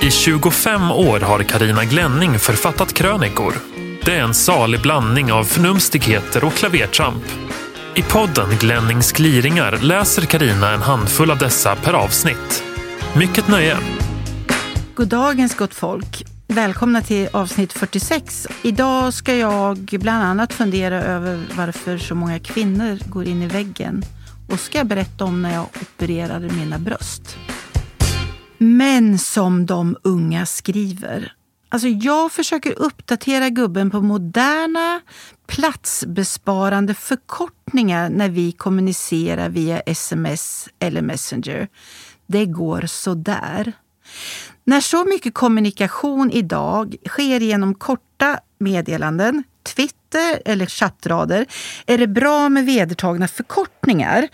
I 25 år har Karina Glänning författat krönikor. Det är en salig blandning av förnumstigheter och klavertramp. I podden Glennings gliringar läser Karina en handfull av dessa per avsnitt. Mycket nöje! God dagens gott folk! Välkomna till avsnitt 46. Idag ska jag bland annat fundera över varför så många kvinnor går in i väggen och ska jag berätta om när jag opererade mina bröst. Men som de unga skriver. Alltså jag försöker uppdatera gubben på moderna platsbesparande förkortningar när vi kommunicerar via sms eller messenger. Det går sådär. När så mycket kommunikation idag sker genom korta meddelanden, Twitter eller chattrader är det bra med vedertagna förkortningar.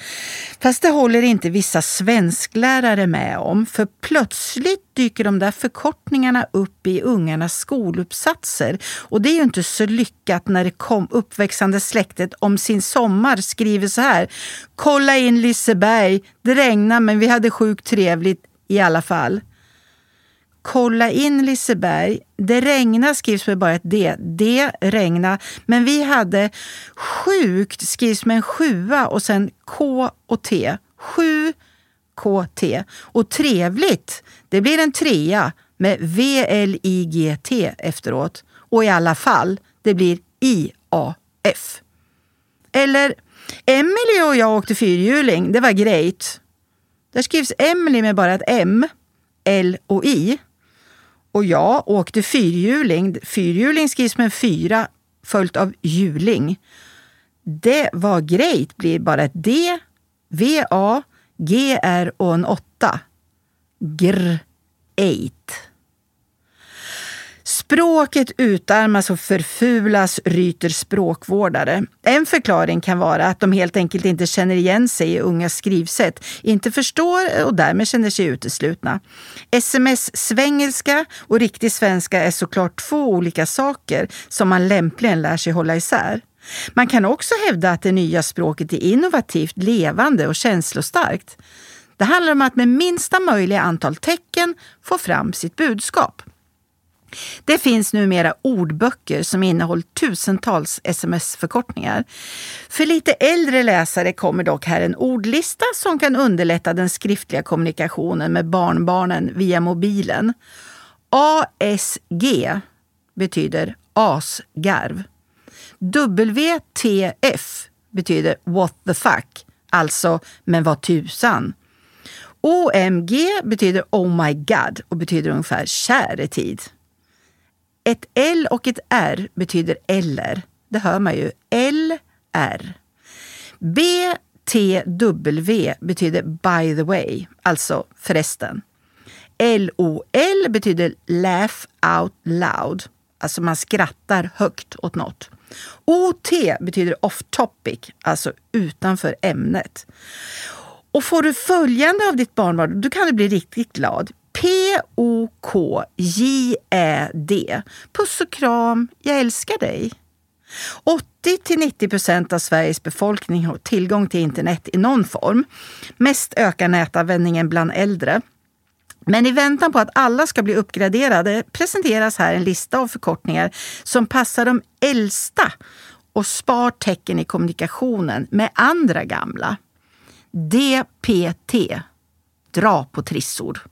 Fast det håller inte vissa svensklärare med om, för plötsligt dyker de där förkortningarna upp i ungarnas skoluppsatser. Och det är ju inte så lyckat när det kom uppväxande släktet om sin sommar skriver så här. Kolla in Liseberg, det regnar men vi hade sjukt trevligt i alla fall. Kolla in Liseberg. Det regna skrivs med bara ett D. Det regna. Men vi hade sjukt skrivs med en sjua och sen K och T. Sju KT. Och trevligt, det blir en trea med V-L-I-G-T efteråt. Och i alla fall, det blir I-A-F. Eller Emily och jag åkte fyrhjuling, det var grejt. Där skrivs Emily med bara ett M, L och I. Och jag åkte fyrhjuling. Fyrhjuling skrivs med en fyra följt av hjuling. Det var grejt blir bara ett D, V, A, G, R och en åtta. Gr, eight. Språket utarmas och förfulas, ryter språkvårdare. En förklaring kan vara att de helt enkelt inte känner igen sig i unga skrivsätt, inte förstår och därmed känner sig uteslutna. Sms-svengelska och riktig svenska är såklart två olika saker som man lämpligen lär sig hålla isär. Man kan också hävda att det nya språket är innovativt, levande och känslostarkt. Det handlar om att med minsta möjliga antal tecken få fram sitt budskap. Det finns numera ordböcker som innehåller tusentals sms-förkortningar. För lite äldre läsare kommer dock här en ordlista som kan underlätta den skriftliga kommunikationen med barnbarnen via mobilen. ASG betyder asgarv. WTF betyder what the fuck, alltså men vad tusan. OMG betyder oh my god och betyder ungefär käre tid. Ett L och ett R betyder eller. Det hör man ju. LR. BTW betyder by the way, alltså förresten. LOL betyder laugh out loud, alltså man skrattar högt åt något. OT betyder off topic, alltså utanför ämnet. Och får du följande av ditt barnbarn, då kan du bli riktigt glad. P-O-K-J-Ä-D. Puss och kram, jag älskar dig. 80 90 procent av Sveriges befolkning har tillgång till internet i någon form. Mest ökar nätanvändningen bland äldre. Men i väntan på att alla ska bli uppgraderade presenteras här en lista av förkortningar som passar de äldsta och spar tecken i kommunikationen med andra gamla. DPT, dra på trissor.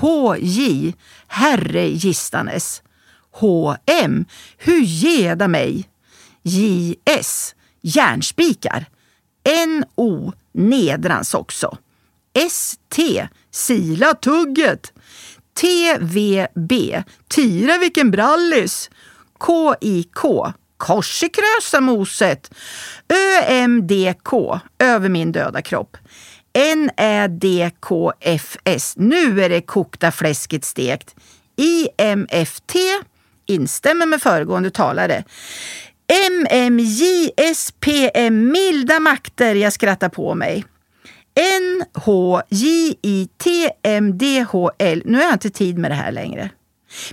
HJ, herre gistanes. HM, hur geda mig. JS, järnspikar. NO, nedrans också. ST, sila tugget. TVB, tira vilken brallis. KIK, kors i krösamoset. ÖMDK, över min döda kropp. NÄDKFS, nu är det kokta fläsket stekt. IMFT, instämmer med föregående talare. MMJSPM, milda makter, jag skrattar på mig. NHJITMDHL, nu har jag inte tid med det här längre.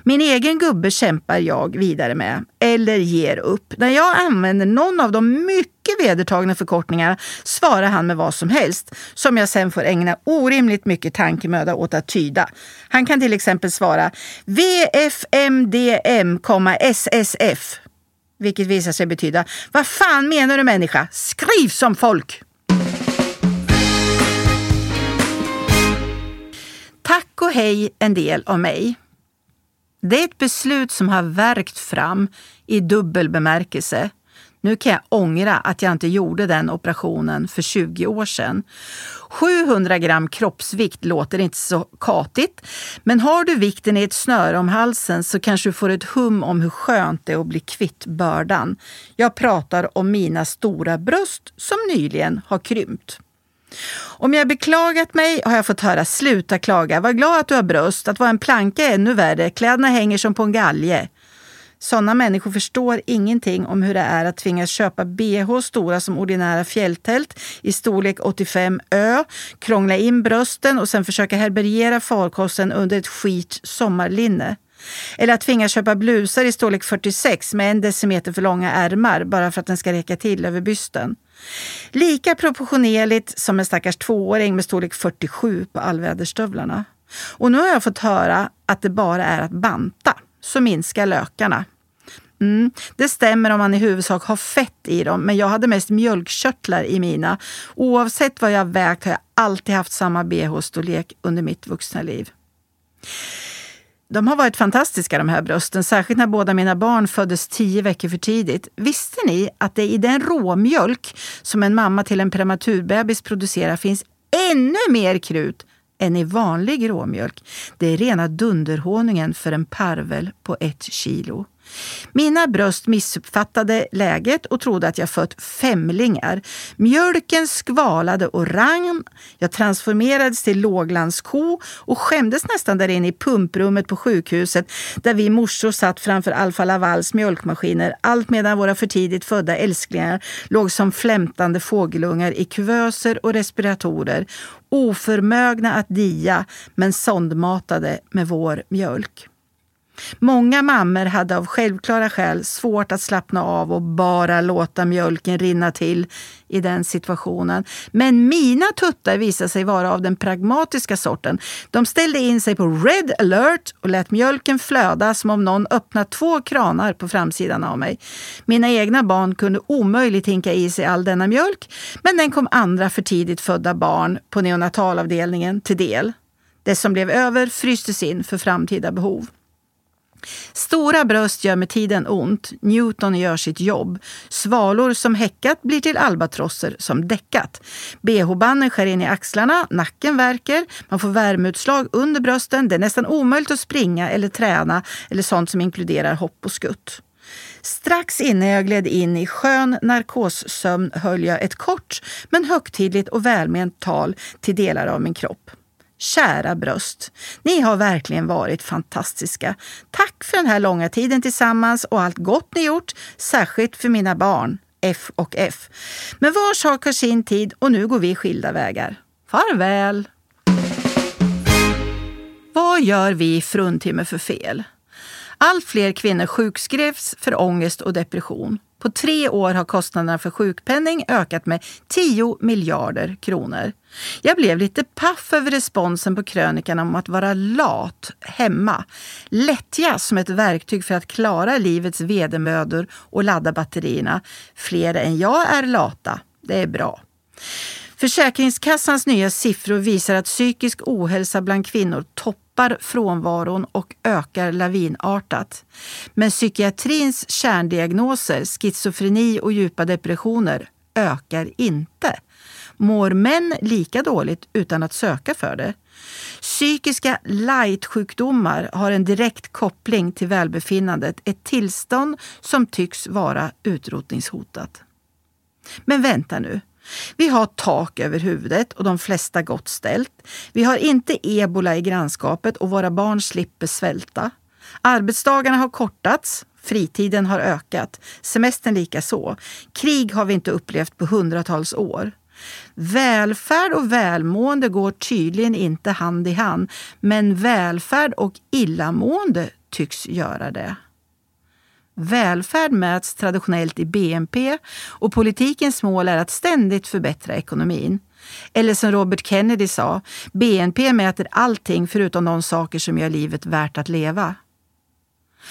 Min egen gubbe kämpar jag vidare med, eller ger upp. När jag använder någon av de mycket vedertagna förkortningarna svarar han med vad som helst, som jag sen får ägna orimligt mycket tankemöda åt att tyda. Han kan till exempel svara VFMDM, SSF. Vilket visar sig betyda Vad fan menar du människa? Skriv som folk! Tack och hej en del av mig. Det är ett beslut som har verkt fram i dubbel bemärkelse. Nu kan jag ångra att jag inte gjorde den operationen för 20 år sedan. 700 gram kroppsvikt låter inte så katigt, men har du vikten i ett snöre om halsen så kanske du får ett hum om hur skönt det är att bli kvitt bördan. Jag pratar om mina stora bröst som nyligen har krympt. Om jag beklagat mig har jag fått höra sluta klaga, var glad att du har bröst, att vara en planka är ännu värre, kläderna hänger som på en galge. Sådana människor förstår ingenting om hur det är att tvingas köpa bh stora som ordinära fjälltält i storlek 85 Ö, krångla in brösten och sen försöka härbärgera farkosten under ett skit sommarlinne. Eller att tvingas köpa blusar i storlek 46 med en decimeter för långa ärmar bara för att den ska räcka till över bysten. Lika proportionerligt som en stackars tvååring med storlek 47 på allväderstövlarna. Och nu har jag fått höra att det bara är att banta, så minskar lökarna. Mm, det stämmer om man i huvudsak har fett i dem, men jag hade mest mjölkkörtlar i mina. Oavsett vad jag vägt har jag alltid haft samma bh-storlek under mitt vuxna liv. De har varit fantastiska de här brösten, särskilt när båda mina barn föddes tio veckor för tidigt. Visste ni att det i den råmjölk som en mamma till en prematurbebis producerar finns ännu mer krut än i vanlig råmjölk? Det är rena dunderhonungen för en parvel på ett kilo. Mina bröst missuppfattade läget och trodde att jag fött femlingar. Mjölken skvalade och rann. Jag transformerades till låglandsko och skämdes nästan där inne i pumprummet på sjukhuset där vi morsor satt framför Alfa Lavals mjölkmaskiner allt medan våra för tidigt födda älsklingar låg som flämtande fågelungar i kuvöser och respiratorer oförmögna att dia men sondmatade med vår mjölk. Många mammor hade av självklara skäl svårt att slappna av och bara låta mjölken rinna till i den situationen. Men mina tuttar visade sig vara av den pragmatiska sorten. De ställde in sig på red alert och lät mjölken flöda som om någon öppnat två kranar på framsidan av mig. Mina egna barn kunde omöjligt hinka i sig all denna mjölk, men den kom andra för tidigt födda barn på neonatalavdelningen till del. Det som blev över frystes in för framtida behov. Stora bröst gör med tiden ont. Newton gör sitt jobb. Svalor som häckat blir till albatrosser som däckat. Bh-banden skär in i axlarna, nacken värker, man får värmeutslag under brösten. Det är nästan omöjligt att springa eller träna eller sånt som inkluderar hopp och skutt. Strax innan jag gled in i skön narkossömn höll jag ett kort men högtidligt och välment tal till delar av min kropp. Kära bröst, ni har verkligen varit fantastiska. Tack för den här långa tiden tillsammans och allt gott ni gjort, särskilt för mina barn, F och F. Men var sak har sin tid och nu går vi skilda vägar. Farväl! Vad gör vi fruntimmer för fel? Allt fler kvinnor sjukskrevs för ångest och depression. På tre år har kostnaderna för sjukpenning ökat med 10 miljarder kronor. Jag blev lite paff över responsen på krönikan om att vara lat hemma. Lättja som ett verktyg för att klara livets vedermödor och ladda batterierna. Fler än jag är lata. Det är bra. Försäkringskassans nya siffror visar att psykisk ohälsa bland kvinnor toppar frånvaron och ökar lavinartat. Men psykiatrins kärndiagnoser, schizofreni och djupa depressioner, ökar inte. Mår män lika dåligt utan att söka för det? Psykiska light-sjukdomar har en direkt koppling till välbefinnandet, ett tillstånd som tycks vara utrotningshotat. Men vänta nu. Vi har tak över huvudet och de flesta gott ställt. Vi har inte ebola i grannskapet och våra barn slipper svälta. Arbetsdagarna har kortats, fritiden har ökat, semestern lika så. Krig har vi inte upplevt på hundratals år. Välfärd och välmående går tydligen inte hand i hand, men välfärd och illamående tycks göra det. Välfärd mäts traditionellt i BNP och politikens mål är att ständigt förbättra ekonomin. Eller som Robert Kennedy sa, BNP mäter allting förutom de saker som gör livet värt att leva.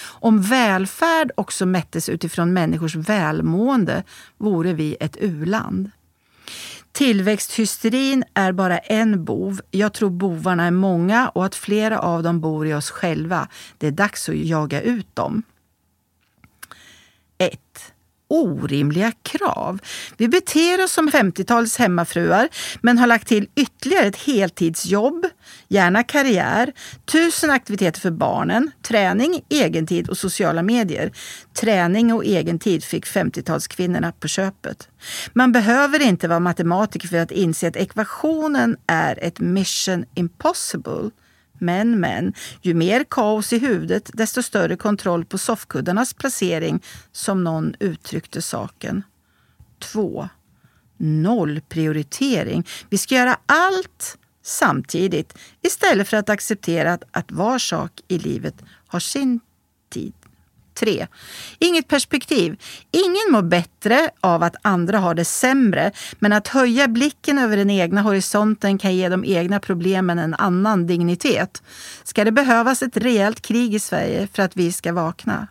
Om välfärd också mättes utifrån människors välmående vore vi ett uland. Tillväxthysterin är bara en bov. Jag tror bovarna är många och att flera av dem bor i oss själva. Det är dags att jaga ut dem. 1 orimliga krav. Vi beter oss som 50-talets hemmafruar men har lagt till ytterligare ett heltidsjobb, gärna karriär, tusen aktiviteter för barnen, träning, egentid och sociala medier. Träning och egentid fick 50-talskvinnorna på köpet. Man behöver inte vara matematiker för att inse att ekvationen är ett mission impossible. Men, men, ju mer kaos i huvudet, desto större kontroll på soffkuddarnas placering, som någon uttryckte saken. 2. Nollprioritering. Vi ska göra allt samtidigt istället för att acceptera att, att var sak i livet har sin tid. 3. Inget perspektiv. Ingen mår bättre av att andra har det sämre, men att höja blicken över den egna horisonten kan ge de egna problemen en annan dignitet. Ska det behövas ett rejält krig i Sverige för att vi ska vakna?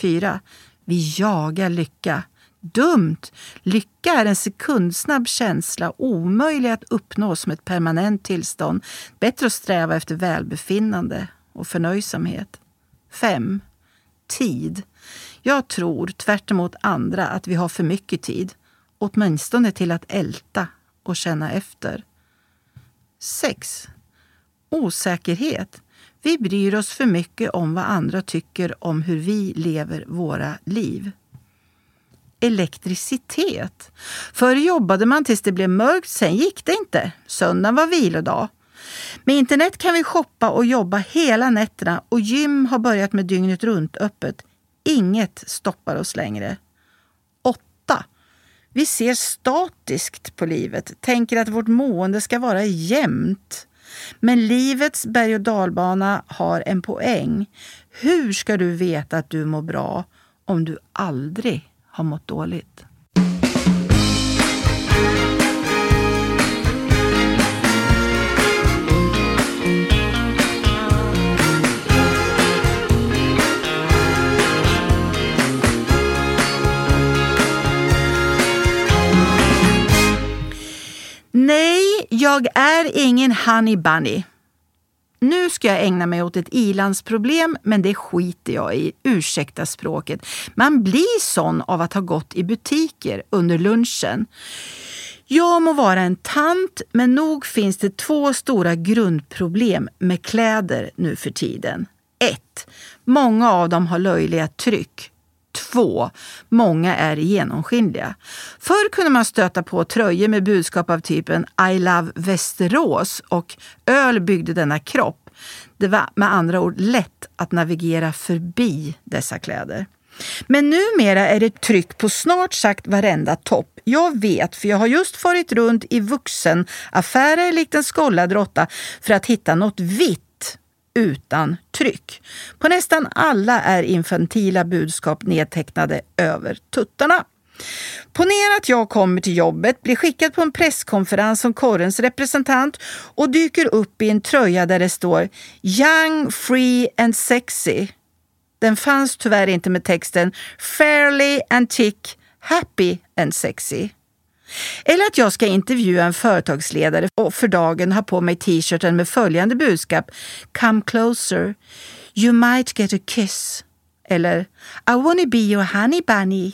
4. Vi jagar lycka. Dumt! Lycka är en sekundsnabb känsla, omöjlig att uppnå som ett permanent tillstånd. Bättre att sträva efter välbefinnande och förnöjsamhet. 5 tid. Jag tror, tvärt andra, att vi har för mycket tid. Åtminstone till att älta och känna efter. 6. Osäkerhet. Vi bryr oss för mycket om vad andra tycker om hur vi lever våra liv. Elektricitet. Förr jobbade man tills det blev mörkt, sen gick det inte. Söndagen var vilodag. Med internet kan vi shoppa och jobba hela nätterna och gym har börjat med dygnet runt öppet. Inget stoppar oss längre. 8. Vi ser statiskt på livet, tänker att vårt mående ska vara jämnt. Men livets berg och dalbana har en poäng. Hur ska du veta att du mår bra om du aldrig har mått dåligt? Jag är ingen honey bunny. Nu ska jag ägna mig åt ett ilandsproblem, men det skiter jag i. Ursäkta språket. Man blir sån av att ha gått i butiker under lunchen. Jag må vara en tant, men nog finns det två stora grundproblem med kläder nu för tiden. 1. Många av dem har löjliga tryck. 2. Många är genomskinliga. Förr kunde man stöta på tröjor med budskap av typen I love Västerås och öl byggde denna kropp. Det var med andra ord lätt att navigera förbi dessa kläder. Men numera är det tryck på snart sagt varenda topp. Jag vet, för jag har just farit runt i vuxenaffärer likt en skållad råtta för att hitta något vitt utan tryck. På nästan alla är infantila budskap nedtecknade över tuttarna. Ponera att jag kommer till jobbet, blir skickad på en presskonferens som korrens representant och dyker upp i en tröja där det står Young, free and sexy. Den fanns tyvärr inte med texten Fairly antique, happy and sexy. Eller att jag ska intervjua en företagsledare och för dagen ha på mig t-shirten med följande budskap. Come closer. You might get a kiss. Eller I wanna be your honey bunny.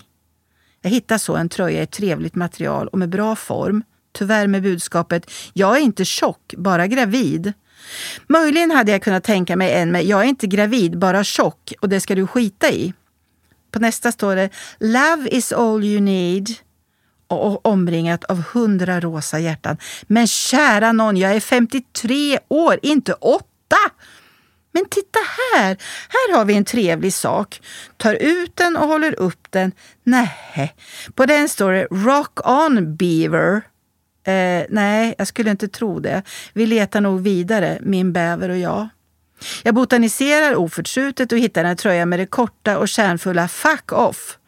Jag hittar så en tröja i ett trevligt material och med bra form. Tyvärr med budskapet Jag är inte tjock, bara gravid. Möjligen hade jag kunnat tänka mig en med Jag är inte gravid, bara tjock och det ska du skita i. På nästa står det Love is all you need och omringat av hundra rosa hjärtan. Men kära någon, jag är 53 år, inte åtta! Men titta här! Här har vi en trevlig sak. Tar ut den och håller upp den. Nej, på den står det Rock on Beaver. Eh, nej, jag skulle inte tro det. Vi letar nog vidare, min bäver och jag. Jag botaniserar oförtrutet och hittar en tröja med det korta och kärnfulla Fuck off.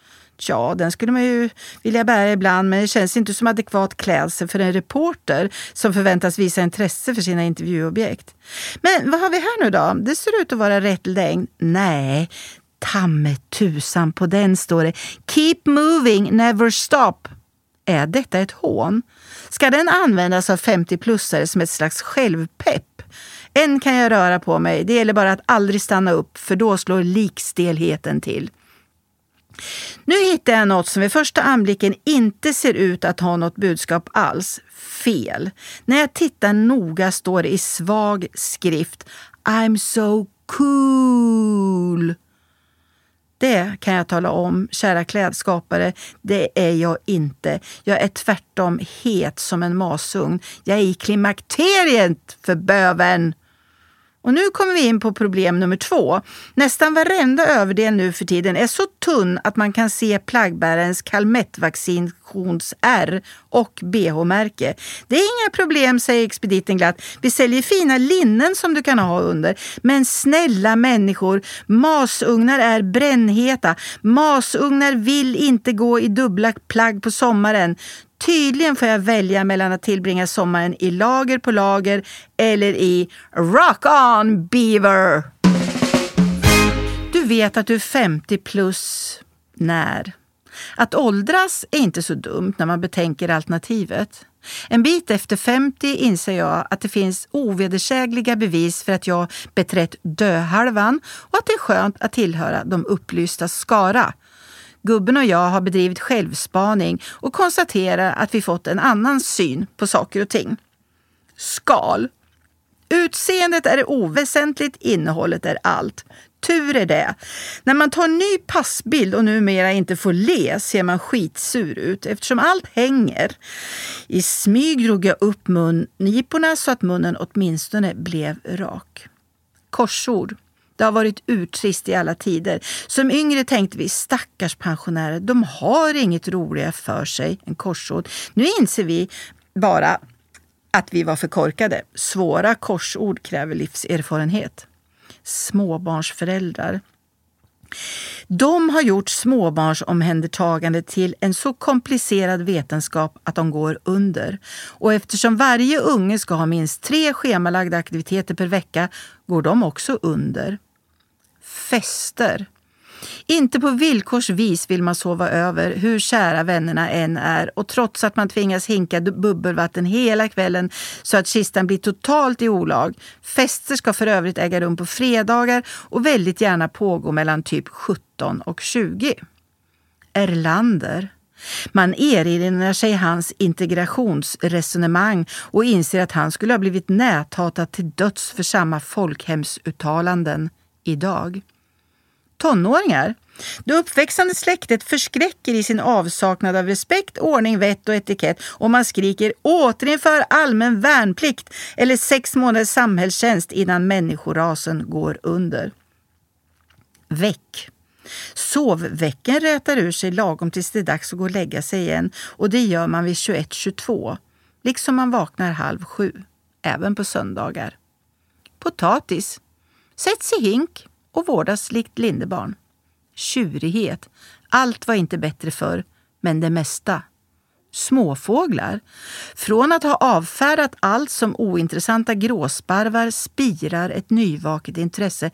Ja, den skulle man ju vilja bära ibland, men det känns inte som adekvat klädsel för en reporter som förväntas visa intresse för sina intervjuobjekt. Men vad har vi här nu då? Det ser ut att vara rätt längd. Nej, tamme tusan på den står det Keep moving, never stop. Är detta ett hån? Ska den användas av 50-plussare som ett slags självpepp? Än kan jag röra på mig. Det gäller bara att aldrig stanna upp, för då slår likstelheten till. Nu hittar jag något som vid första anblicken inte ser ut att ha något budskap alls. Fel. När jag tittar noga står det i svag skrift I'm so cool. Det kan jag tala om, kära klädskapare, det är jag inte. Jag är tvärtom het som en masugn. Jag är i klimakteriet för böven. Och nu kommer vi in på problem nummer två. Nästan varenda överdel nu för tiden är så tunn att man kan se plaggbärarens kalmettvaccinations-R och bh-märke. Det är inga problem, säger expediten glatt. Vi säljer fina linnen som du kan ha under. Men snälla människor, masugnar är brännheta. Masugnar vill inte gå i dubbla plagg på sommaren. Tydligen får jag välja mellan att tillbringa sommaren i lager på lager eller i Rock on Beaver. Du vet att du är 50 plus när? Att åldras är inte så dumt när man betänker alternativet. En bit efter 50 inser jag att det finns ovedersägliga bevis för att jag beträtt döhalvan och att det är skönt att tillhöra de upplysta skara. Gubben och jag har bedrivit självspaning och konstaterar att vi fått en annan syn på saker och ting. Skal. Utseendet är oväsentligt, innehållet är allt. Tur är det. När man tar en ny passbild och numera inte får le ser man skitsur ut eftersom allt hänger. I smyg drog jag upp munniporna så att munnen åtminstone blev rak. Korsord. Det har varit urtrist i alla tider. Som yngre tänkte vi, stackars pensionärer, de har inget roligare för sig än korsord. Nu inser vi bara att vi var för korkade. Svåra korsord kräver livserfarenhet. Småbarnsföräldrar. De har gjort småbarnsomhändertagande till en så komplicerad vetenskap att de går under. Och eftersom varje unge ska ha minst tre schemalagda aktiviteter per vecka går de också under fester. Inte på villkorsvis vill man sova över, hur kära vännerna än är och trots att man tvingas hinka bubbelvatten hela kvällen så att kistan blir totalt i olag. Fester ska för övrigt äga rum på fredagar och väldigt gärna pågå mellan typ 17 och 20. Erlander. Man erinrar sig hans integrationsresonemang och inser att han skulle ha blivit näthatad till döds för samma folkhemsuttalanden idag. Tonåringar. Det uppväxande släktet förskräcker i sin avsaknad av respekt, ordning, vett och etikett och man skriker återinför allmän värnplikt eller sex månaders samhällstjänst innan människorasen går under. Väck. Sovväcken rätar ur sig lagom tills det är dags att gå och lägga sig igen och det gör man vid 21.22, liksom man vaknar halv sju, även på söndagar. Potatis. Sätts i hink och vårdas likt lindebarn. Tjurighet. Allt var inte bättre förr, men det mesta. Småfåglar. Från att ha avfärdat allt som ointressanta gråsparvar spirar ett nyvaket intresse.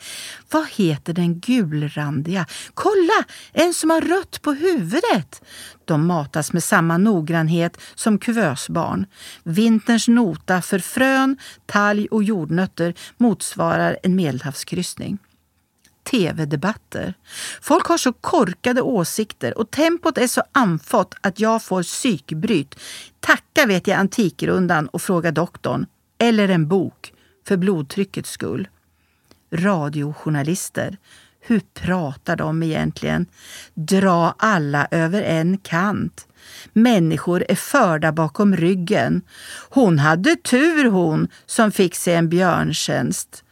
Vad heter den gulrandiga? Kolla! En som har rött på huvudet! De matas med samma noggrannhet som kuvösbarn. Vinterns nota för frön, talg och jordnötter motsvarar en medelhavskryssning tv-debatter. Folk har så korkade åsikter och tempot är så andfått att jag får psykbryt. Tacka vet jag Antikrundan och Fråga doktorn. Eller en bok, för blodtryckets skull. Radiojournalister. Hur pratar de egentligen? Dra alla över en kant. Människor är förda bakom ryggen. Hon hade tur hon som fick sig en björntjänst.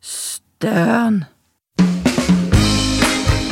Stön.